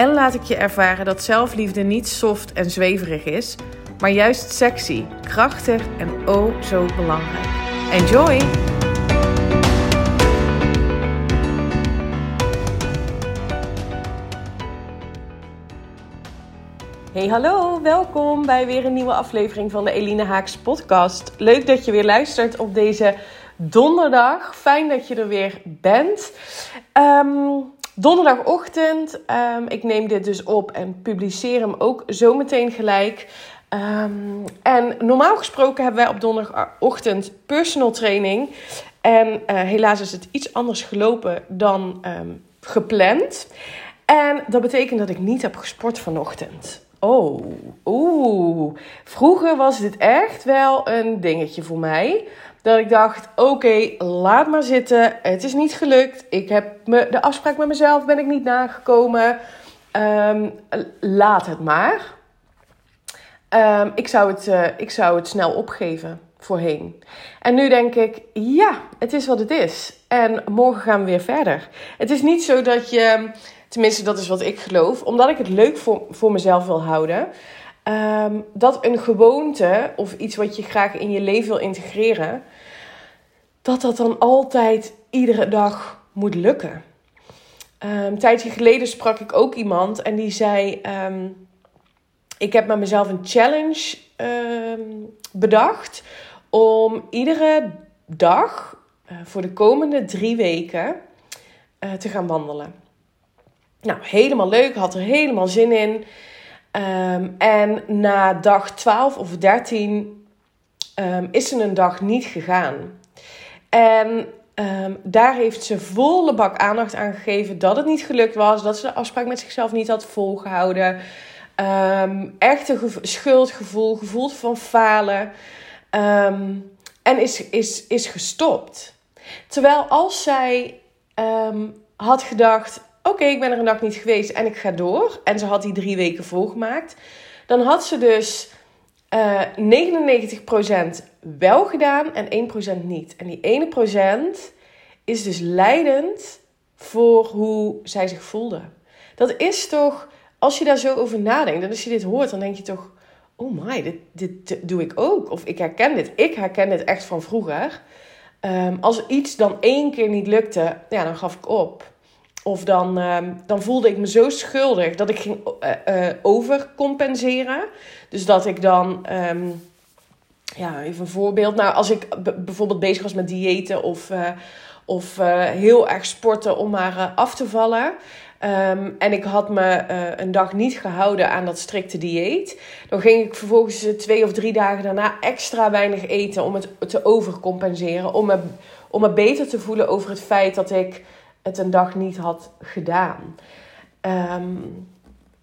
en laat ik je ervaren dat zelfliefde niet soft en zweverig is, maar juist sexy, krachtig en oh zo belangrijk. Enjoy! Hey hallo, welkom bij weer een nieuwe aflevering van de Eline Haaks podcast. Leuk dat je weer luistert op deze donderdag. Fijn dat je er weer bent. Um, donderdagochtend. Um, ik neem dit dus op en publiceer hem ook zometeen gelijk. Um, en normaal gesproken hebben wij op donderdagochtend personal training. En uh, helaas is het iets anders gelopen dan um, gepland. En dat betekent dat ik niet heb gesport vanochtend. Oh, oeh. Vroeger was dit echt wel een dingetje voor mij. Dat ik dacht, oké, laat maar zitten. Het is niet gelukt. Ik heb me, de afspraak met mezelf ben ik niet nagekomen. Um, laat het maar. Um, ik, zou het, uh, ik zou het snel opgeven voorheen. En nu denk ik, ja, het is wat het is. En morgen gaan we weer verder. Het is niet zo dat je, tenminste dat is wat ik geloof, omdat ik het leuk voor, voor mezelf wil houden. Um, dat een gewoonte of iets wat je graag in je leven wil integreren, dat dat dan altijd iedere dag moet lukken. Um, een tijdje geleden sprak ik ook iemand en die zei: um, Ik heb met mezelf een challenge bedacht om iedere dag uh, voor de komende drie weken uh, te gaan wandelen. Nou, helemaal leuk, had er helemaal zin in. Um, en na dag 12 of 13 um, is ze een dag niet gegaan. En um, daar heeft ze volle bak aandacht aan gegeven dat het niet gelukt was, dat ze de afspraak met zichzelf niet had volgehouden. echt een schuldgevoel, gevoel van falen. en is, is, is gestopt. Terwijl als zij had gedacht: oké, ik ben er een dag niet geweest en ik ga door. En ze had die drie weken volgemaakt. Dan had ze dus uh, eh, 99% wel gedaan en 1% niet. En die ene procent is dus leidend voor hoe zij zich voelde. Dat is toch, als je daar zo over nadenkt en als je dit hoort, dan denk je toch: oh my, dit, dit, doe ik ook. Of ik herken dit. Ik herken dit echt van vroeger. Um, als iets dan één keer niet lukte, ja, dan gaf ik op. Of dan, uh, dan voelde ik me zo schuldig dat ik ging uh, uh, overcompenseren. Dus dat ik dan, um, ja, even een voorbeeld. Nou, als ik bijvoorbeeld bezig was met diëten of, uh, of heel erg sporten om maar af te vallen. Um, en ik had me een dag niet gehouden aan dat strikte dieet. Dan ging ik vervolgens twee of drie dagen daarna extra weinig eten om het te overcompenseren. Om me, om me beter te voelen over het feit dat ik het een dag niet had gedaan. Um,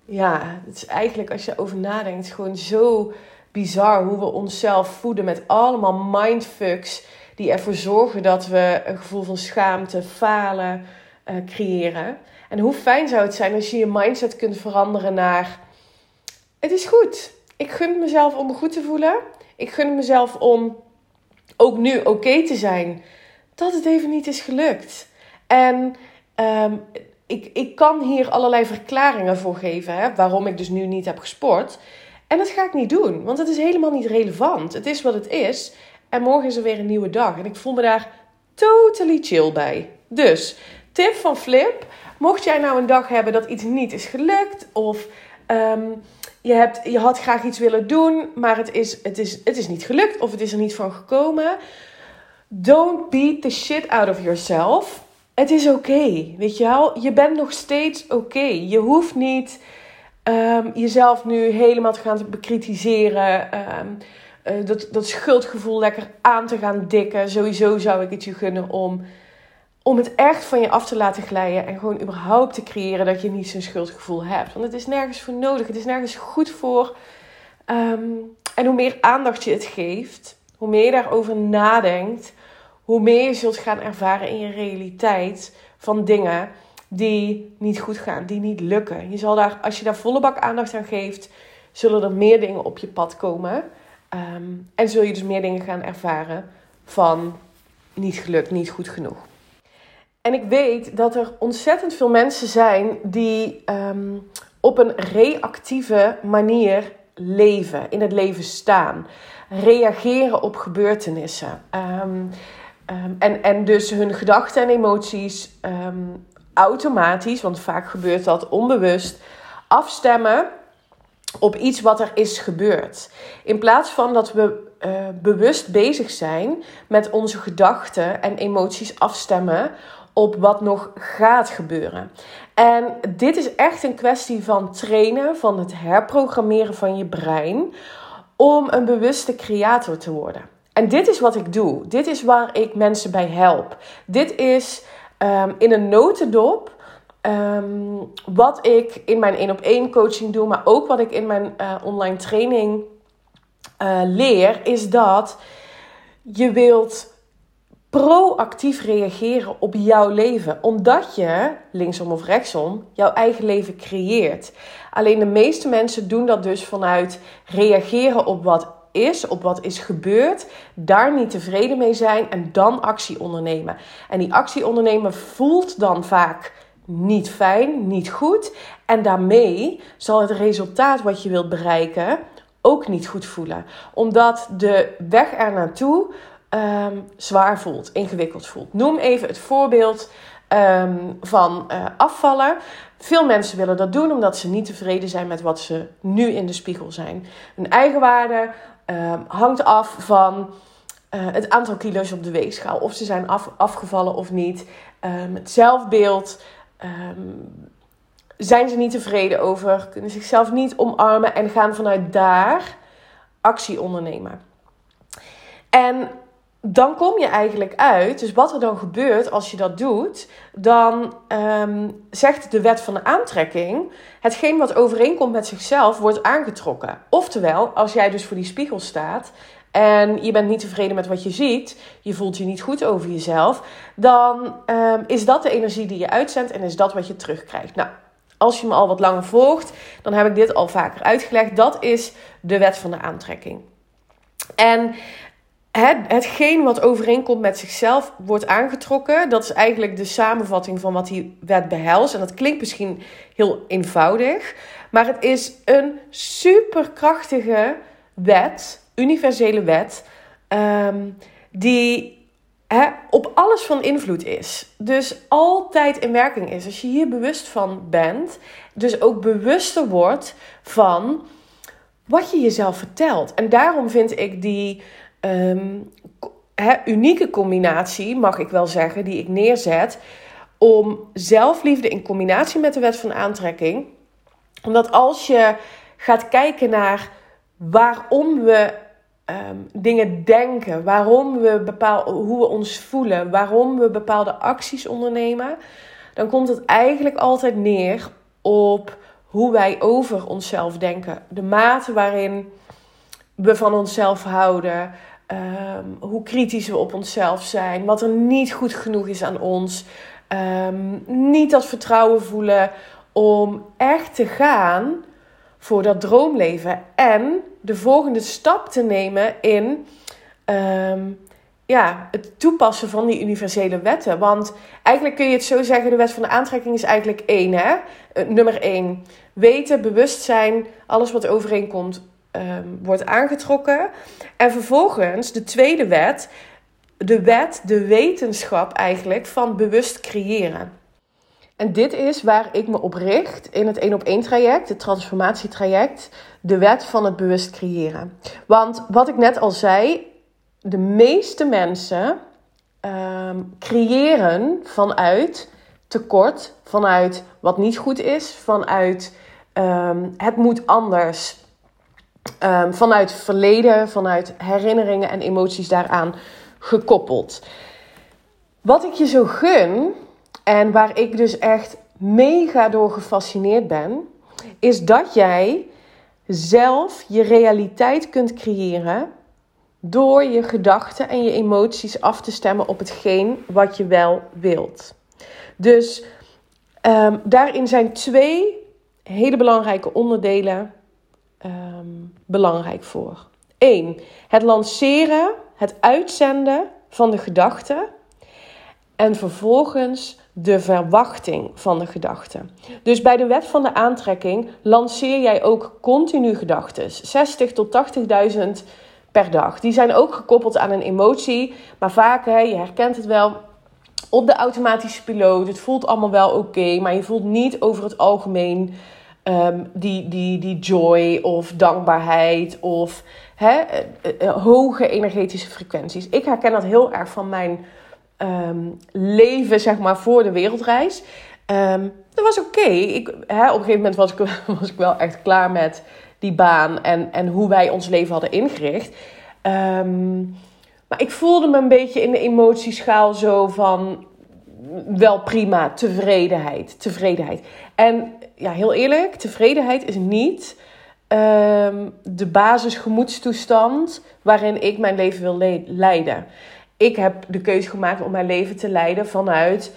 ja, het is eigenlijk als je over nadenkt, gewoon zo bizar hoe we onszelf voeden met allemaal mindfucks die ervoor zorgen dat we een gevoel van schaamte, falen uh, creëren. En hoe fijn zou het zijn als je je mindset kunt veranderen naar: het is goed. Ik gun mezelf om me goed te voelen. Ik gun mezelf om ook nu oké te zijn dat het even niet is gelukt. En um, ik, ik kan hier allerlei verklaringen voor geven, hè, waarom ik dus nu niet heb gesport. En dat ga ik niet doen, want het is helemaal niet relevant. Het is wat het is. En morgen is er weer een nieuwe dag. En ik voel me daar totally chill bij. Dus, tip van Flip. Mocht jij nou een dag hebben dat iets niet is gelukt, of um, je, hebt, je had graag iets willen doen, maar het is, het, is, het is niet gelukt, of het is er niet van gekomen. Don't beat the shit out of yourself het is oké, weet je wel? Je bent nog steeds oké. Je hoeft niet um, jezelf nu helemaal te gaan bekritiseren. Um, uh, dat, dat schuldgevoel lekker aan te gaan dikken. Sowieso zou ik het je gunnen om, om het echt van je af te laten glijden. En gewoon überhaupt te creëren dat je niet zo'n schuldgevoel hebt. Want het is nergens voor nodig. Het is nergens goed voor. Ehm, en hoe meer aandacht je het geeft, hoe meer je daarover nadenkt, hoe meer je zult gaan ervaren in je realiteit van dingen die niet goed gaan, die niet lukken. Je zal daar, als je daar volle bak aandacht aan geeft, zullen er meer dingen op je pad komen. Ehm, en zul je dus meer dingen gaan ervaren van niet gelukt, niet goed genoeg. En ik weet dat er ontzettend veel mensen zijn die ehm, op een reactieve manier leven, in het leven staan, reageren op gebeurtenissen. Ehm, en, en dus hun gedachten en emoties automatisch, want vaak gebeurt dat onbewust, afstemmen op iets wat er is gebeurd. In plaats van dat we uh, bewust bezig zijn met onze gedachten en emoties afstemmen op wat nog gaat gebeuren. En dit is echt een kwestie van trainen, van het herprogrammeren van je brein om een bewuste creator te worden. En dit is wat ik doe. Dit is waar ik mensen bij help. Dit is um, in een notendop um, wat ik in mijn één op één coaching doe, maar ook wat ik in mijn uh, online training uh, leer, is dat je wilt proactief reageren op jouw leven. Omdat je, linksom of rechtsom, jouw eigen leven creëert. Alleen de meeste mensen doen dat dus vanuit reageren op wat is, op wat is gebeurd, daar niet tevreden mee zijn en dan actie ondernemen. En die actie ondernemen voelt dan vaak niet fijn, niet goed. En daarmee zal het resultaat wat je wilt bereiken ook niet goed voelen. Omdat de weg er naartoe um, zwaar voelt, ingewikkeld voelt. Noem even het voorbeeld um, van uh, afvallen. Veel mensen willen dat doen omdat ze niet tevreden zijn met wat ze nu in de spiegel zijn. Hun eigenwaarde um, hangt af van uh, het aantal kilo's op de weegschaal. Of ze zijn af, afgevallen of niet. het zelfbeeld um, zijn ze niet tevreden over, kunnen zichzelf niet omarmen en gaan vanuit daar actie ondernemen. En dan kom je eigenlijk uit, dus wat er dan gebeurt als je dat doet, dan um, zegt de wet van de aantrekking: hetgeen wat overeenkomt met zichzelf wordt aangetrokken. Oftewel, als jij dus voor die spiegel staat en je bent niet tevreden met wat je ziet, je voelt je niet goed over jezelf, dan um, is dat de energie die je uitzendt en is dat wat je terugkrijgt. Nou, als je me al wat langer volgt, dan heb ik dit al vaker uitgelegd. Dat is de wet van de aantrekking. En het, hetgeen wat overeenkomt met zichzelf wordt aangetrokken. Dat is eigenlijk de samenvatting van wat die wet behelst. En dat klinkt misschien heel eenvoudig, maar het is een superkrachtige wet universele wet, um, die op alles van invloed is. Dus altijd in werking is. Als je hier bewust van bent, dus ook bewuster wordt van wat je jezelf vertelt. En daarom vind ik die um, unieke combinatie, mag ik wel zeggen, die ik neerzet, om zelfliefde in combinatie met de wet van aantrekking. Omdat als je gaat kijken naar waarom we um, dingen denken, waarom we bepaal, hoe we ons voelen, waarom we bepaalde acties ondernemen, dan komt het eigenlijk altijd neer op hoe wij over onszelf denken. De mate waarin we van onszelf houden, um, hoe kritisch we op onszelf zijn, wat er niet goed genoeg is aan ons, um, niet dat vertrouwen voelen om echt te gaan voor dat droomleven. En de volgende stap te nemen in ehm, ja, het toepassen van die universele wetten. Want eigenlijk kun je het zo zeggen: de wet van de aantrekking is eigenlijk één. Hè? Uh, nummer één. Weten, bewustzijn, alles wat overeenkomt, um, wordt aangetrokken. En vervolgens de tweede wet. De wet, de wetenschap eigenlijk van bewust creëren. En dit is waar ik me op richt in het één op één traject, het transformatietraject, de wet van het bewust creëren. Want wat ik net al zei, de meeste mensen um, creëren vanuit tekort, vanuit wat niet goed is, vanuit um, het moet anders, um, vanuit verleden, vanuit herinneringen en emoties daaraan gekoppeld. Wat ik je zo gun, en waar ik dus echt mega door gefascineerd ben, is dat jij zelf je realiteit kunt creëren door je gedachten en je emoties af te stemmen op hetgeen wat je wel wilt. Dus um, daarin zijn twee hele belangrijke onderdelen um, belangrijk voor. Eén, het lanceren, het uitzenden van de gedachten. En vervolgens de verwachting van de gedachten. Dus bij de wet van de aantrekking lanceer jij ook continu gedachten. 60 tot 80.000 per dag. Die zijn ook gekoppeld aan een emotie. Maar vaak, hè, je herkent het wel, op de automatische piloot. Het voelt allemaal wel oké, maar je voelt niet over het algemeen Ehm, die, die, die joy of dankbaarheid of eh, eh, eh, hoge energetische frequenties. Ik herken dat heel erg van mijn ehm, leven, zeg maar, voor de wereldreis. Um, dat was oké. Ik, Op een gegeven moment was ik, was ik wel echt klaar met die baan en, en hoe wij ons leven hadden ingericht. maar ik voelde me een beetje in de emotieschaal zo van wel prima, tevredenheid, tevredenheid. En ja, heel eerlijk, tevredenheid is niet um, de basisgemoedstoestand waarin ik mijn leven wil leiden. Ik heb de keuze gemaakt om mijn leven te leiden vanuit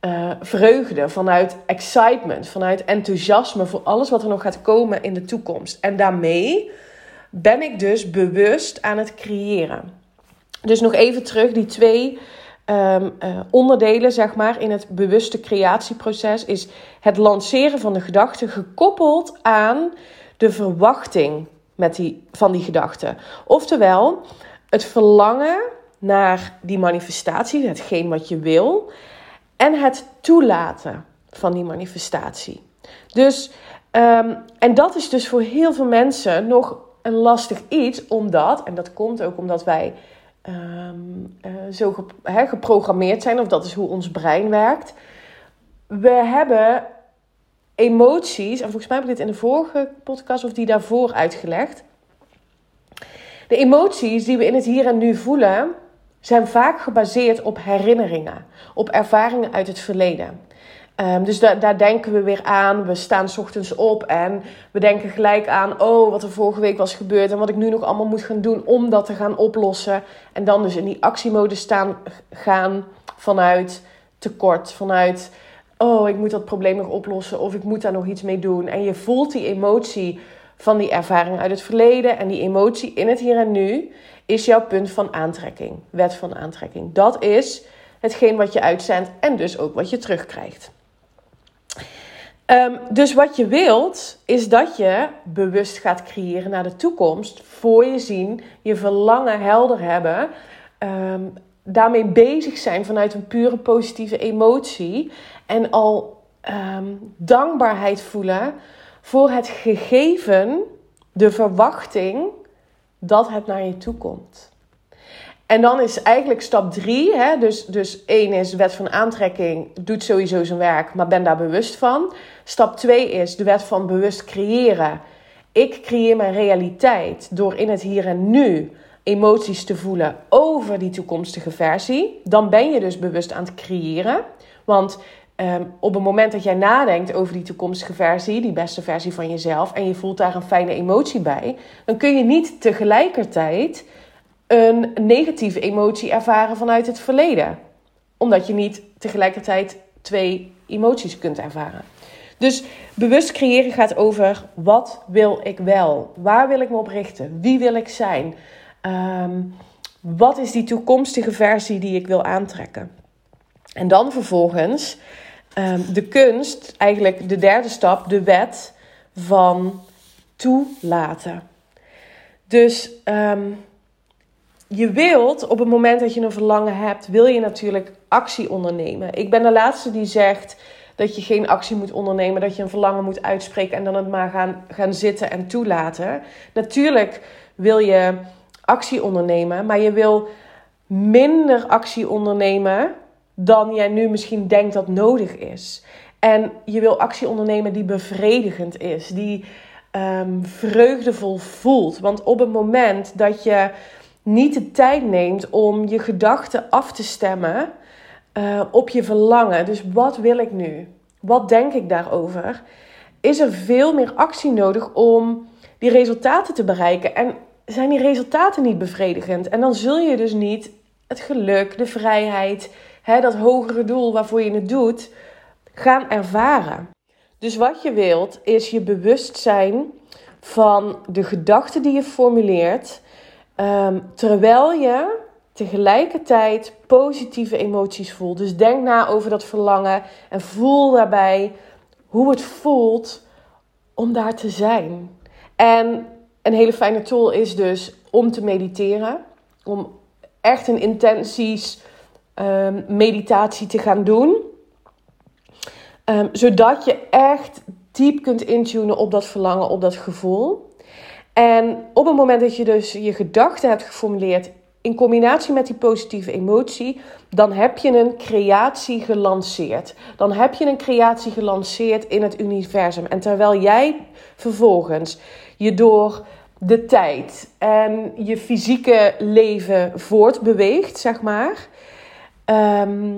uh, vreugde, vanuit excitement, vanuit enthousiasme voor alles wat er nog gaat komen in de toekomst. En daarmee ben ik dus bewust aan het creëren. Dus nog even terug, die twee um, uh, onderdelen, zeg maar, in het bewuste creatieproces is het lanceren van de gedachte gekoppeld aan de verwachting met die, van die gedachte. Oftewel, het verlangen naar die manifestatie, hetgeen wat je wil, en het toelaten van die manifestatie. Dus, um, en dat is dus voor heel veel mensen nog een lastig iets, omdat, en dat komt ook omdat wij um, uh, zo geprogrammeerd zijn, of dat is hoe ons brein werkt. We hebben emoties, en volgens mij heb ik dit in de vorige podcast of die daarvoor uitgelegd. De emoties die we in het hier en nu voelen, zijn vaak gebaseerd op herinneringen, op ervaringen uit het verleden. Um, dus da daar denken we weer aan. We staan s ochtends op en we denken gelijk aan: oh, wat er vorige week was gebeurd en wat ik nu nog allemaal moet gaan doen om dat te gaan oplossen. En dan dus in die actiemode staan gaan vanuit tekort, vanuit: oh, ik moet dat probleem nog oplossen of ik moet daar nog iets mee doen. En je voelt die emotie van die ervaring uit het verleden en die emotie in het hier en nu is jouw punt van aantrekking, wet van aantrekking. Dat is hetgeen wat je uitzendt en dus ook wat je terugkrijgt. Um, dus wat je wilt, is dat je bewust gaat creëren naar de toekomst. Voor je zien, je verlangen helder hebben. Um, daarmee bezig zijn vanuit een pure positieve emotie. En al um, dankbaarheid voelen voor het gegeven, de verwachting dat het naar je toe komt. En dan is eigenlijk stap drie, hè, dus, dus één is wet van aantrekking, doet sowieso zijn werk, maar ben daar bewust van. Stap twee is de wet van bewust creëren. Ik creëer mijn realiteit door in het hier en nu emoties te voelen over die toekomstige versie. Dan ben je dus bewust aan het creëren. Want um, op het moment dat jij nadenkt over die toekomstige versie, die beste versie van jezelf, en je voelt daar een fijne emotie bij, dan kun je niet tegelijkertijd een negatieve emotie ervaren vanuit het verleden. Omdat je niet tegelijkertijd twee emoties kunt ervaren. Dus bewust creëren gaat over wat wil ik wel? Waar wil ik me op richten? Wie wil ik zijn? Um, wat is die toekomstige versie die ik wil aantrekken? En dan vervolgens um, de kunst, eigenlijk de derde stap, de wet van toelaten. Dus um, je wilt op het moment dat je een verlangen hebt, wil je natuurlijk actie ondernemen. Ik ben de laatste die zegt dat je geen actie moet ondernemen, dat je een verlangen moet uitspreken en dan het maar gaan, gaan zitten en toelaten. Natuurlijk wil je actie ondernemen, maar je wil minder actie ondernemen dan jij nu misschien denkt dat nodig is. En je wil actie ondernemen die bevredigend is, die um, vreugdevol voelt. Want op het moment dat je niet de tijd neemt om je gedachten af te stemmen uh, op je verlangen. Dus wat wil ik nu? Wat denk ik daarover? Is er veel meer actie nodig om die resultaten te bereiken. En zijn die resultaten niet bevredigend? En dan zul je dus niet het geluk, de vrijheid, hè, dat hogere doel waarvoor je het doet, gaan ervaren. Dus wat je wilt is je bewust zijn van de gedachten die je formuleert, ehm, terwijl je tegelijkertijd positieve emoties voelt. Dus denk na over dat verlangen en voel daarbij hoe het voelt om daar te zijn. En een hele fijne tool is dus om te mediteren, om echt een intenties um, meditatie te gaan doen. Um, zodat je echt diep kunt intunen op dat verlangen, op dat gevoel. En op het moment dat je dus je gedachten hebt geformuleerd in combinatie met die positieve emotie, dan heb je een creatie gelanceerd. Dan heb je een creatie gelanceerd in het universum. En terwijl jij vervolgens je door de tijd en je fysieke leven voortbeweegt, zeg maar, ehm,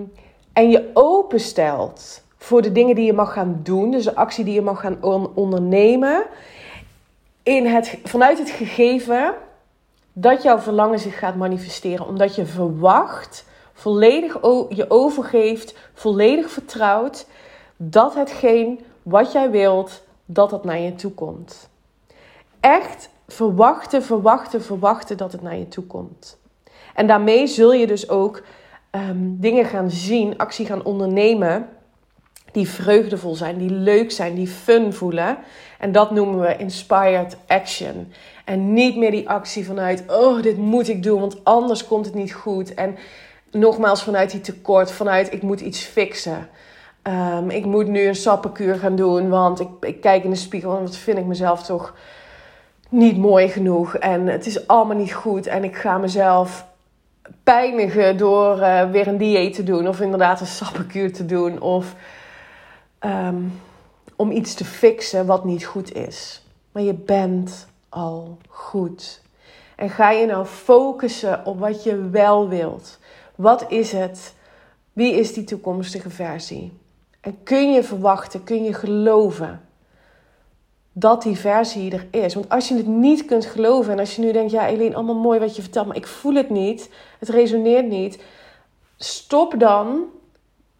en je openstelt voor de dingen die je mag gaan doen, dus de actie die je mag gaan ondernemen, in het, vanuit het gegeven dat jouw verlangen zich gaat manifesteren. Omdat je verwacht, volledig je overgeeft, volledig vertrouwt dat hetgeen wat jij wilt, dat het naar je toe komt. Echt verwachten, verwachten, verwachten dat het naar je toe komt. En daarmee zul je dus ook ehm, dingen gaan zien, actie gaan ondernemen die vreugdevol zijn, die leuk zijn, die fun voelen. En dat noemen we inspired action. En niet meer die actie vanuit, oh, dit moet ik doen, want anders komt het niet goed. En nogmaals vanuit die tekort, vanuit ik moet iets fixen. Um, ik moet nu een sappenkuur gaan doen, want ik, kijk in de spiegel en wat vind ik mezelf toch niet mooi genoeg. En het is allemaal niet goed en ik ga mezelf pijnigen door uh, weer een dieet te doen. Of inderdaad een sappenkuur te doen. Of um, om iets te fixen wat niet goed is. Maar je bent al goed. En ga je nou focussen op wat je wel wilt. Wat is het? Wie is die toekomstige versie? En kun je verwachten, kun je geloven dat die versie er is? Want als je het niet kunt geloven en als je nu denkt, ja Eline, allemaal mooi wat je vertelt, maar ik voel het niet, het resoneert niet. Stop dan,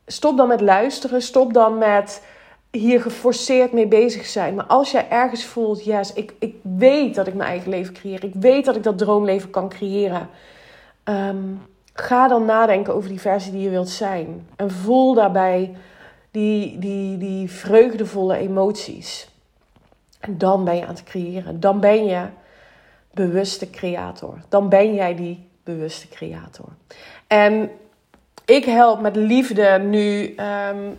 stop dan met luisteren, stop dan met hier geforceerd mee bezig zijn. Maar als jij ergens voelt, yes, ik, ik weet dat ik mijn eigen leven creëer. Ik weet dat ik dat droomleven kan creëren. Ehm, ga dan nadenken over die versie die je wilt zijn. En voel daarbij die, die, die vreugdevolle emoties. En dan ben je aan het creëren. Dan ben je bewuste creator. Dan ben jij die bewuste creator. En ik help met liefde nu ehm,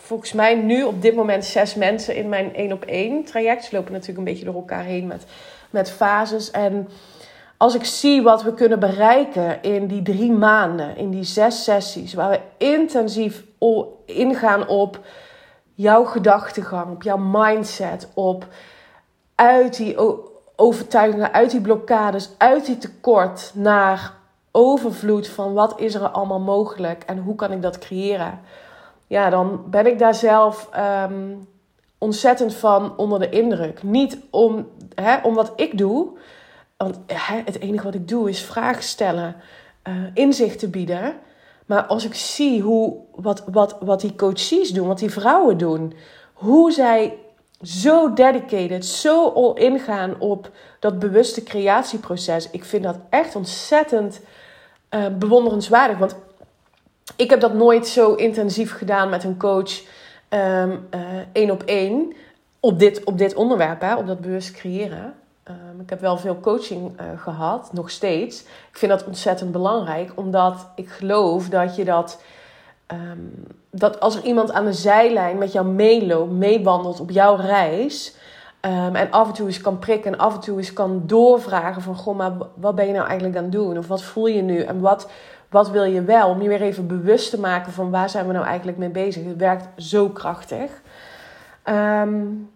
volgens mij nu op dit moment zes mensen in mijn één op één traject. Ze lopen natuurlijk een beetje door elkaar heen met, met fases. En als ik zie wat we kunnen bereiken in die drie maanden, in die zes sessies, waar we intensief ingaan op jouw gedachtegang, op jouw mindset, op uit die overtuigingen, uit die blokkades, uit die tekort naar overvloed van wat is er allemaal mogelijk en hoe kan ik dat creëren ja, dan ben ik daar zelf um, ontzettend van onder de indruk. Niet om, hè, om wat ik doe, want hè, het enige wat ik doe is vragen stellen, uh, inzicht te bieden. Maar als ik zie hoe, wat, wat, wat die coaches doen, wat die vrouwen doen, hoe zij zo dedicated, zo all in gaan op dat bewuste creatieproces. Ik vind dat echt ontzettend uh, bewonderenswaardig. Want ik heb dat nooit zo intensief gedaan met een coach um, één op één op dit, op dit onderwerp, hè, op dat bewust creëren. Um, ik heb wel veel coaching uh, gehad, nog steeds. Ik vind dat ontzettend belangrijk, omdat ik geloof dat je dat. Um, dat als er iemand aan de zijlijn met jou meeloopt, meewandelt op jouw reis. Um, en af en toe eens kan prikken en af en toe eens kan doorvragen van... Goh, maar wat ben je nou eigenlijk aan het doen? Of wat voel je nu? En wat, wat wil je wel? Om je weer even bewust te maken van waar zijn we nou eigenlijk mee bezig. Het werkt zo krachtig. Um,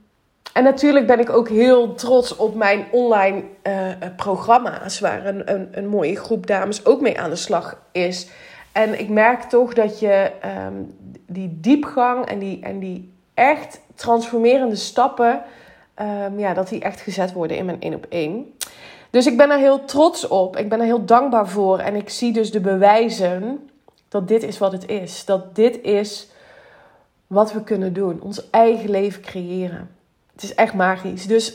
en natuurlijk ben ik ook heel trots op mijn online uh, programma's, waar een, een, een, mooie groep dames ook mee aan de slag is. En ik merk toch dat je um, die diepgang en die, en die echt transformerende stappen ehm, ja, dat die echt gezet worden in mijn één op één. Dus ik ben er heel trots op. Ik ben er heel dankbaar voor. En ik zie dus de bewijzen dat dit is wat het is. Dat dit is wat we kunnen doen. Ons eigen leven creëren. Het is echt magisch. Dus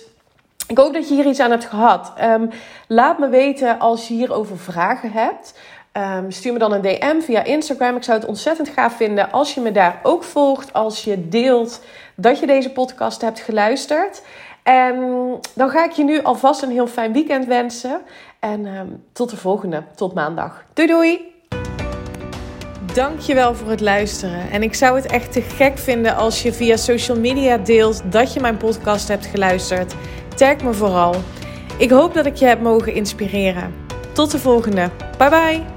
ik hoop dat je hier iets aan hebt gehad. Ehm, laat me weten als je hierover vragen hebt. Ehm, stuur me dan een DM via Instagram. Ik zou het ontzettend gaaf vinden als je me daar ook volgt. Als je deelt dat je deze podcast hebt geluisterd. En dan ga ik je nu alvast een heel fijn weekend wensen. En ehm, tot de volgende, tot maandag. Doei doei! Dankjewel voor het luisteren. En ik zou het echt te gek vinden als je via social media deelt dat je mijn podcast hebt geluisterd. Tag me vooral. Ik hoop dat ik je heb mogen inspireren. Tot de volgende. Bye bye.